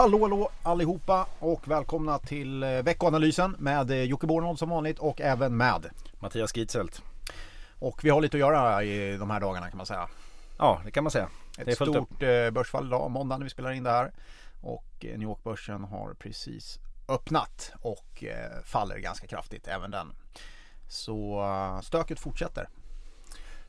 Hallå hallå allihopa och välkomna till eh, veckoanalysen med eh, Jocke Bornold som vanligt och även med Mattias Gitzelt. Och vi har lite att göra i de här dagarna kan man säga. Ja, det kan man säga. Ett stort upp. börsfall idag, måndag när vi spelar in det här. Och New York-börsen har precis öppnat och faller ganska kraftigt även den. Så stöket fortsätter.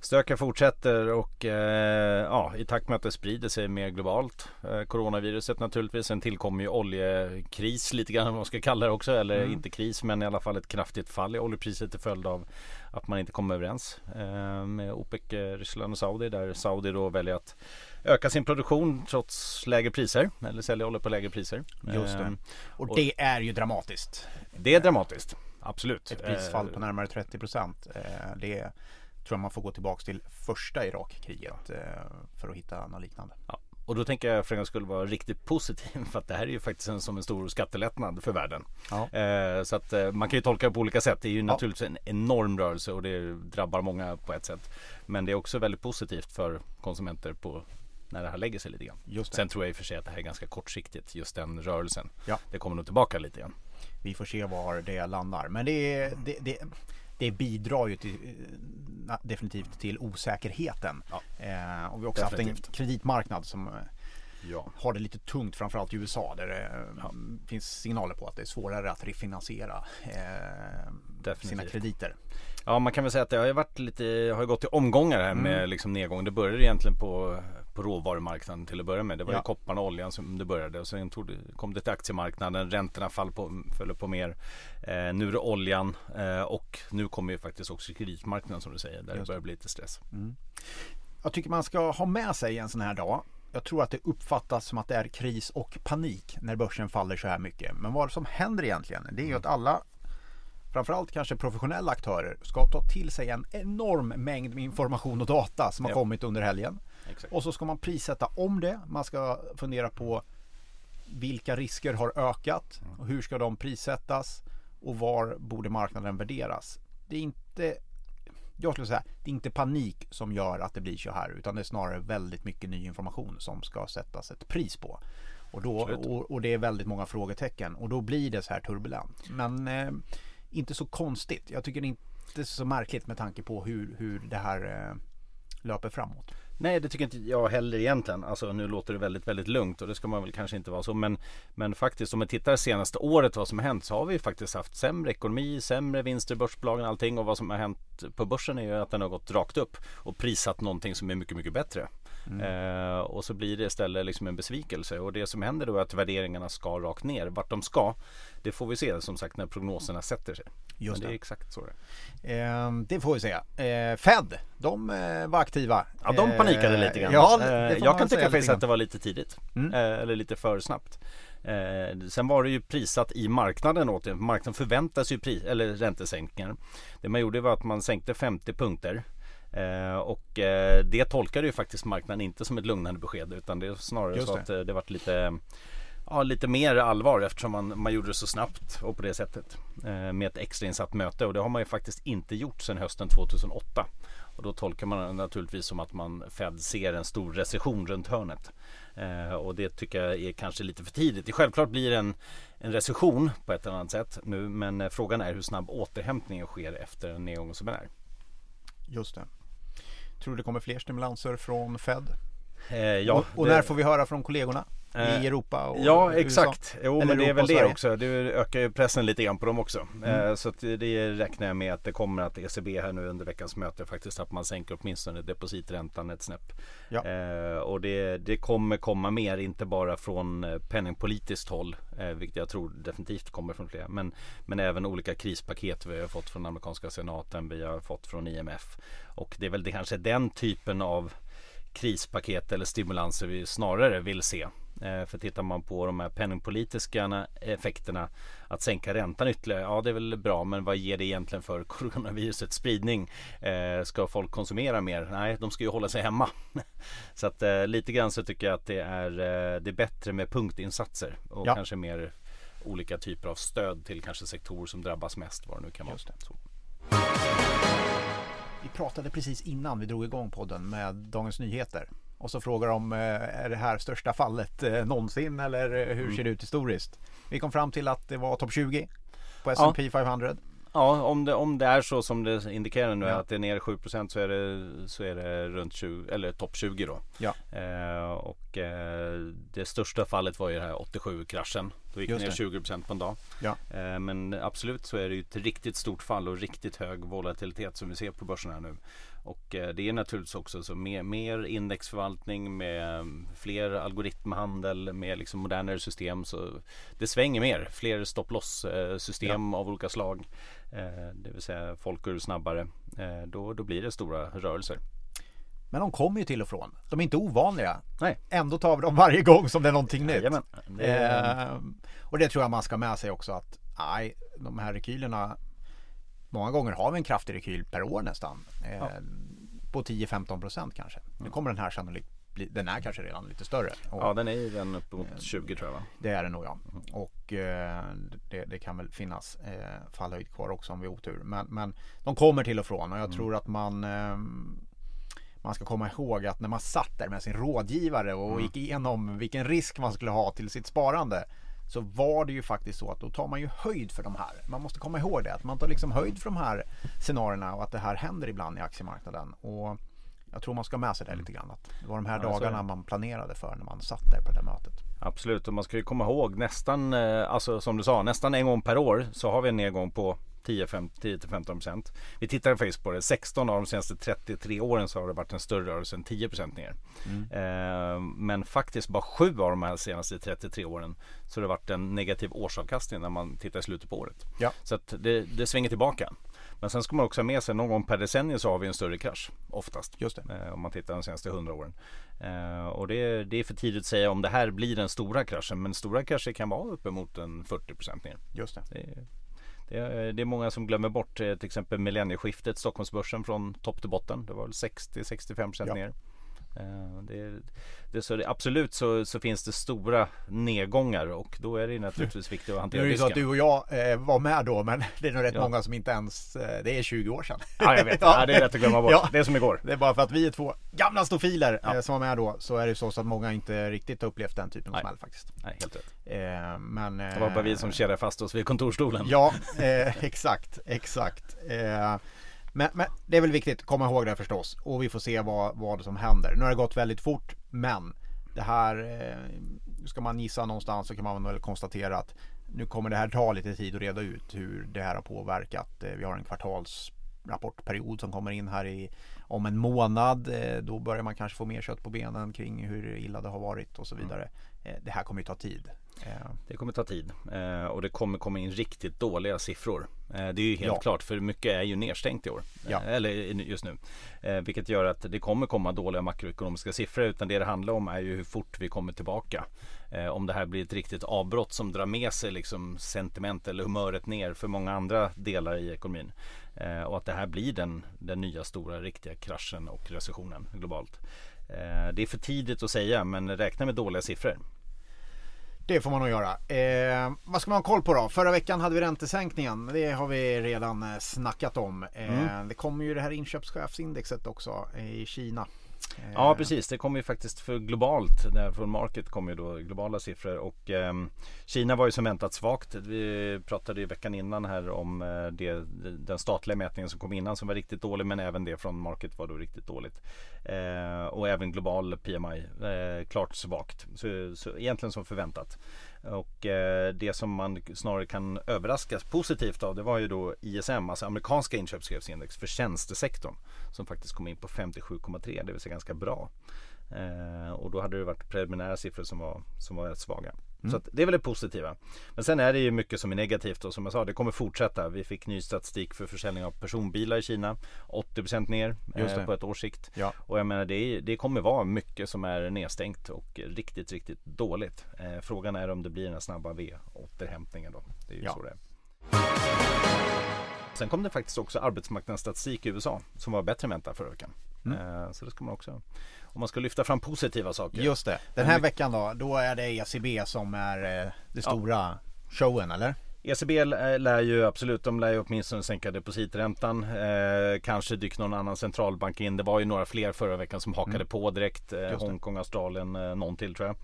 Stöken fortsätter och eh, ja, i takt med att det sprider sig mer globalt. Eh, coronaviruset naturligtvis. Sen tillkommer ju oljekris lite grann vad man ska kalla det också. Eller mm. inte kris men i alla fall ett kraftigt fall i oljepriset till följd av att man inte kommer överens eh, med OPEC, eh, Ryssland och Saudi. Där Saudi då väljer att öka sin produktion trots lägre priser. Eller sälja olja på lägre priser. Just det. Eh, och det är ju dramatiskt. Det är dramatiskt. Absolut. Ett prisfall på närmare 30 procent. Det är tror jag man får gå tillbaka till första Irakkriget eh, för att hitta något liknande. Ja. Och då tänker jag för en gång skulle vara riktigt positiv för att det här är ju faktiskt en, som en stor skattelättnad för världen. Ja. Eh, så att eh, man kan ju tolka det på olika sätt. Det är ju ja. naturligtvis en enorm rörelse och det drabbar många på ett sätt. Men det är också väldigt positivt för konsumenter på när det här lägger sig lite grann. Just det. Sen tror jag i och för sig att det här är ganska kortsiktigt just den rörelsen. Ja. Det kommer nog tillbaka lite grann. Vi får se var det landar. Men det, det, det, det bidrar ju till, eh, definitivt till osäkerheten. Ja. Eh, och vi har också definitivt. haft en kreditmarknad som eh, ja. har det lite tungt framförallt i USA där det ja. finns signaler på att det är svårare att refinansiera eh, sina krediter. Ja man kan väl säga att det har varit lite, har gått i omgångar här mm. med liksom nedgång. Det började egentligen på, på råvarumarknaden till att börja med. Det var ja. ju kopparn och oljan som det började och sen tog det, kom det till aktiemarknaden. Räntorna fall på, föll på mer. Eh, nu är det oljan eh, och nu kommer ju faktiskt också kreditmarknaden som du säger där Just. det börjar bli lite stress. Mm. Jag tycker man ska ha med sig en sån här dag jag tror att det uppfattas som att det är kris och panik när börsen faller så här mycket. Men vad som händer egentligen det är ju att alla framförallt kanske professionella aktörer ska ta till sig en enorm mängd med information och data som har ja. kommit under helgen. Exakt. Och så ska man prissätta om det. Man ska fundera på vilka risker har ökat och hur ska de prissättas och var borde marknaden värderas. Det är inte jag skulle säga, det är inte panik som gör att det blir så här utan det är snarare väldigt mycket ny information som ska sättas ett pris på. Och, då, och, och det är väldigt många frågetecken och då blir det så här turbulent. Men eh, inte så konstigt. Jag tycker det inte är så märkligt med tanke på hur, hur det här eh, löper framåt. Nej det tycker inte jag heller egentligen. Alltså nu låter det väldigt väldigt lugnt och det ska man väl kanske inte vara så. Men, men faktiskt om man tittar senaste året vad som har hänt så har vi faktiskt haft sämre ekonomi, sämre vinster i börsbolagen och allting. Och vad som har hänt på börsen är ju att den har gått rakt upp och prissatt någonting som är mycket mycket bättre. Mm. Eh, och så blir det istället liksom en besvikelse och det som händer då är att värderingarna ska rakt ner. Vart de ska det får vi se som sagt när prognoserna sätter sig. Just Men det är exakt så det eh, Det får vi se. Eh, Fed, de eh, var aktiva. Ja, de panikade lite grann. Ja, eh, jag kan tycka faktiskt att det var lite tidigt. Mm. Eh, eller lite för snabbt. Eh, sen var det ju prissatt i marknaden åt det. Marknaden förväntas ju pris, eller räntesänkningar. Det man gjorde var att man sänkte 50 punkter. Eh, och eh, det tolkade ju faktiskt marknaden inte som ett lugnande besked utan det är snarare Just så det. att eh, det varit lite ja, lite mer allvar eftersom man, man gjorde det så snabbt och på det sättet. Eh, med ett extrainsatt möte och det har man ju faktiskt inte gjort sedan hösten 2008. Och då tolkar man naturligtvis som att man Fed ser en stor recession runt hörnet. Eh, och det tycker jag är kanske lite för tidigt. Det självklart blir en, en recession på ett eller annat sätt nu men eh, frågan är hur snabb återhämtningen sker efter en nedgång som den är. Just det. Tror du det kommer fler stimulanser från Fed? Eh, ja, och, och det... när får vi höra från kollegorna? I eh, Europa och Ja exakt, jo Eller men det är väl det också. Det ökar ju pressen lite grann på dem också. Mm. Eh, så det räknar jag med att det kommer att ECB här nu under veckans möte faktiskt att man sänker åtminstone depositräntan ett snäpp. Ja. Eh, och det, det kommer komma mer, inte bara från penningpolitiskt håll, vilket jag tror definitivt kommer från fler. Men, men även olika krispaket vi har fått från amerikanska senaten, vi har fått från IMF. Och det är väl det kanske den typen av krispaket eller stimulanser vi snarare vill se. Eh, för tittar man på de här penningpolitiska effekterna att sänka räntan ytterligare, ja det är väl bra men vad ger det egentligen för coronavirusets spridning? Eh, ska folk konsumera mer? Nej, de ska ju hålla sig hemma. så att eh, lite grann så tycker jag att det är, det är bättre med punktinsatser och ja. kanske mer olika typer av stöd till kanske sektorer som drabbas mest vad det nu kan vara. Vi pratade precis innan vi drog igång podden med Dagens Nyheter och så frågar de är det här största fallet någonsin eller hur mm. ser det ut historiskt? Vi kom fram till att det var topp 20 på S&P ja. 500. Ja, om det, om det är så som det indikerar nu ja. att det är ner 7% så är det, så är det runt 20, eller topp 20 då. Ja. Eh, och eh, det största fallet var ju det här 87-kraschen. Då gick det ner 20% på en dag. Ja. Eh, men absolut så är det ju ett riktigt stort fall och riktigt hög volatilitet som vi ser på börsen här nu. Och eh, det är naturligtvis också så mer, mer indexförvaltning med fler algoritmhandel med liksom modernare system. Så det svänger mer. Fler stop loss eh, system ja. av olika slag. Eh, det vill säga folk går snabbare. Då, då blir det stora rörelser. Men de kommer ju till och från. De är inte ovanliga. Nej. Ändå tar vi dem varje gång som det är någonting nytt. Jajamän. Det är... eh, och det tror jag man ska med sig också att nej, de här rekylerna Många gånger har vi en kraftig rekyl per år nästan. Eh, ja. På 10-15 procent kanske. Mm. Nu kommer den här sannolikt bli, den är kanske redan lite större. Och, ja den är ju den upp mot 20 tror jag va? Det är den nog ja. Mm. Och eh, det, det, kan väl finnas eh, fallhöjd kvar också om vi har otur. Men, men de kommer till och från och jag mm. tror att man eh, man ska komma ihåg att när man satt där med sin rådgivare och mm. gick igenom vilken risk man skulle ha till sitt sparande så var det ju faktiskt så att då tar man ju höjd för de här. Man måste komma ihåg det, att man tar liksom höjd för de här scenarierna och att det här händer ibland i aktiemarknaden. Och jag tror man ska ha med sig det lite grann. Att det var de här dagarna man planerade för när man satt där på det mötet. Absolut, och man ska ju komma ihåg nästan, eh, alltså som du sa, nästan en gång per år så har vi en nedgång på 10-15% Vi tittar faktiskt på det. 16 av de senaste 33 åren så har det varit en större rörelse än 10% ner. Mm. Eh, men faktiskt bara 7 av de här senaste 33 åren så har det varit en negativ årsavkastning när man tittar i slutet på året. Ja. Så att det, det svänger tillbaka. Men sen ska man också ha med sig någon gång per decennium så har vi en större krasch oftast. Just. Eh, om man tittar de senaste 100 åren. Eh, och det, det, är för tidigt att säga om det här blir den stora kraschen. Men stora krascher kan vara uppemot en 40% ner. Just det. det det är, det är många som glömmer bort eh, till exempel millennieskiftet Stockholmsbörsen från topp till botten. Det var väl 60-65% ja. ner. Eh, det, det, så det, absolut så, så, finns det stora nedgångar och då är det naturligtvis viktigt att hantera risken. Det är ju så att du och jag eh, var med då men det är nog rätt ja. många som inte ens, eh, det är 20 år sedan. Ja jag vet, ja. det är rätt att glömma bort. Ja. Det är som igår. Det är bara för att vi är två gamla stofiler ja. eh, som var med då så är det så, att många inte riktigt har upplevt den typen av smäll faktiskt. Nej, helt rätt. Eh, men, det var bara vi som kedjade fast oss vid kontorstolen. Ja, exakt, exakt. Men, men, det är väl viktigt att komma ihåg det förstås och vi får se vad, vad som händer. Nu har det gått väldigt fort men det här eh, ska man gissa någonstans så kan man väl konstatera att nu kommer det här ta lite tid att reda ut hur det här har påverkat. Eh, vi har en kvartalsrapportperiod som kommer in här i, om en månad. Eh, då börjar man kanske få mer kött på benen kring hur illa det har varit och så mm. vidare. Mm. Det här kommer ju ta tid. Det kommer ta tid eh, och det kommer komma in riktigt dåliga siffror. Eh, det är ju helt ja. klart för mycket är ju nedstängt i år. Ja. Eh, eller just nu. Vilket gör att det kommer komma dåliga makroekonomiska siffror utan det det handlar om är ju hur fort vi kommer tillbaka. Om det här blir ett riktigt avbrott som drar med sig liksom sentiment eller humöret ner för många andra delar i ekonomin. Och att det här blir den, den nya stora riktiga kraschen och recessionen globalt. Det är för tidigt att säga men räkna med dåliga siffror. Det får man nog göra. Eh, vad ska man ha koll på då? Förra veckan hade vi räntesänkningen. Det har vi redan eh, snackat om. Eh, mm. Det kommer ju det här inköpschefsindexet också i Kina. Ja precis, det kommer ju faktiskt för globalt. Där från Market kommer ju då globala siffror och eh, Kina var ju som väntat svagt. Vi pratade ju veckan innan här om eh, det, den statliga mätningen som kom innan som var riktigt dålig men även det från Market var då riktigt dåligt. Eh, och även global PMI eh, klart svagt. Så, så egentligen som förväntat. Och eh, det som man snarare kan överraskas positivt av det var ju då ISM, alltså amerikanska inköpschefsindex för tjänstesektorn. Som faktiskt kom in på 57,3, det vill säga ganska bra. Eh, och då hade det varit preliminära siffror som var, som var rätt svaga. Mm. Så det är väl det positiva. Men sen är det ju mycket som är negativt och som jag sa, det kommer fortsätta. Vi fick ny statistik för försäljning av personbilar i Kina. 80% ner eh, på ett års sikt. Ja. Och jag menar det, det kommer vara mycket som är nedstängt och riktigt, riktigt dåligt. Eh, frågan är om det blir den här snabba V-återhämtningen då. Det är ju ja. så det är. Sen kom det faktiskt också arbetsmarknadsstatistik i USA som var bättre än väntat förra veckan. Mm. Eh, så det ska man också om man ska lyfta fram positiva saker. Just det. Den här veckan då, då är det ECB som är eh, det stora ja. showen eller? ECB lär ju absolut, de lär ju åtminstone sänka depositräntan. Eh, kanske dyker någon annan centralbank in. Det var ju några fler förra veckan som hakade mm. på direkt. Eh, Hongkong, Australien, eh, någon till tror jag.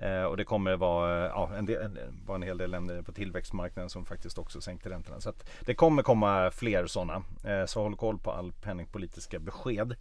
Eh, och det kommer vara eh, ja, en, del, var en hel del länder på tillväxtmarknaden som faktiskt också sänkte räntorna. Så det kommer komma fler sådana. Eh, så håll koll på all penningpolitiska besked.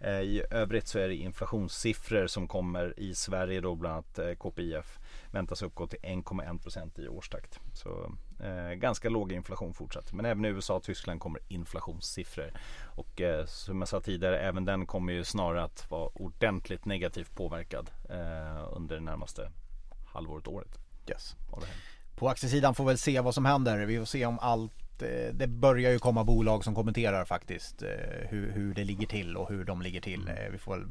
Eh, I övrigt så är det inflationssiffror som kommer i Sverige då bland annat eh, KPIF väntas uppgå till 1,1% i årstakt. Så eh, ganska låg inflation fortsatt. Men även i USA och Tyskland kommer inflationssiffror. Och eh, som jag sa tidigare, även den kommer ju snarare att vara ordentligt negativt påverkad eh, under det närmaste halvåret, året. Yes. På aktiesidan får vi väl se vad som händer. Vi får se om allt det börjar ju komma bolag som kommenterar faktiskt eh, hur, hur det ligger till och hur de ligger till. Mm. Eh, vi får väl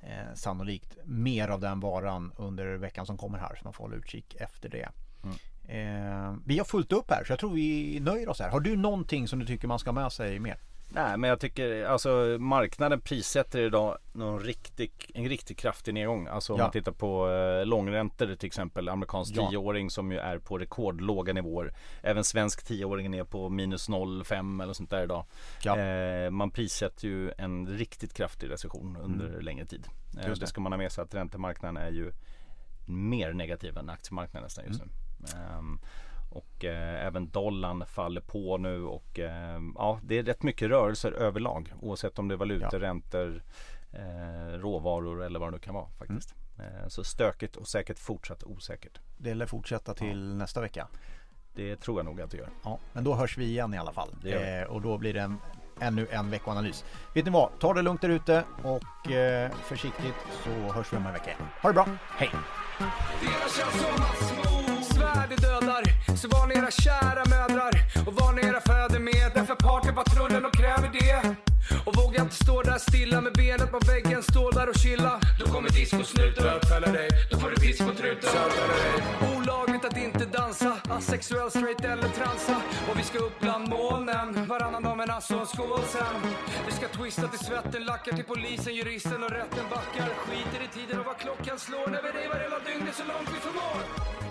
eh, sannolikt mer av den varan under veckan som kommer här så man får hålla utkik efter det. Mm. Eh, vi har fullt upp här så jag tror vi nöjer oss här. Har du någonting som du tycker man ska ha med sig mer? Nej men jag tycker alltså marknaden prissätter idag någon riktig, en riktigt kraftig nedgång. Alltså om ja. man tittar på eh, långräntor till exempel. Amerikansk ja. tioåring som ju är på rekordlåga nivåer. Även svensk tioåring är på minus 0,5 eller sånt där idag. Ja. Eh, man prissätter ju en riktigt kraftig recession under mm. längre tid. Eh, det. det ska man ha med sig att räntemarknaden är ju mer negativ än aktiemarknaden nästan just mm. nu. Um, och eh, även dollarn faller på nu och eh, ja, det är rätt mycket rörelser överlag. Oavsett om det är valutor, ja. räntor, eh, råvaror eller vad det nu kan vara faktiskt. Mm. så stökigt och säkert fortsatt osäkert. Det lär fortsätta till ja. nästa vecka. Det tror jag nog att det gör. Ja, men då hörs vi igen i alla fall. Eh, och då blir det en, ännu en veckoanalys. Vet ni vad? Ta det lugnt där ute och eh, försiktigt så hörs vi om en vecka. Ha det bra, hej! Dödar. Så var ni era kära mödrar och var ni era fäder med Därför partypatrullen och kräver det. Och våga inte stå där stilla med benet på väggen, stå där och chilla. Då kommer discosnuten bötfälla dig, då får du discotruten Olagligt att inte dansa, asexuell, straight eller transa. Och vi ska upp bland molnen, varannan dag med alltså skål sen. Vi ska twista till svetten, lackar till polisen, juristen och rätten backar. Skiter i tiden och vad klockan slår. När vi revar hela dygnet så långt vi förmår.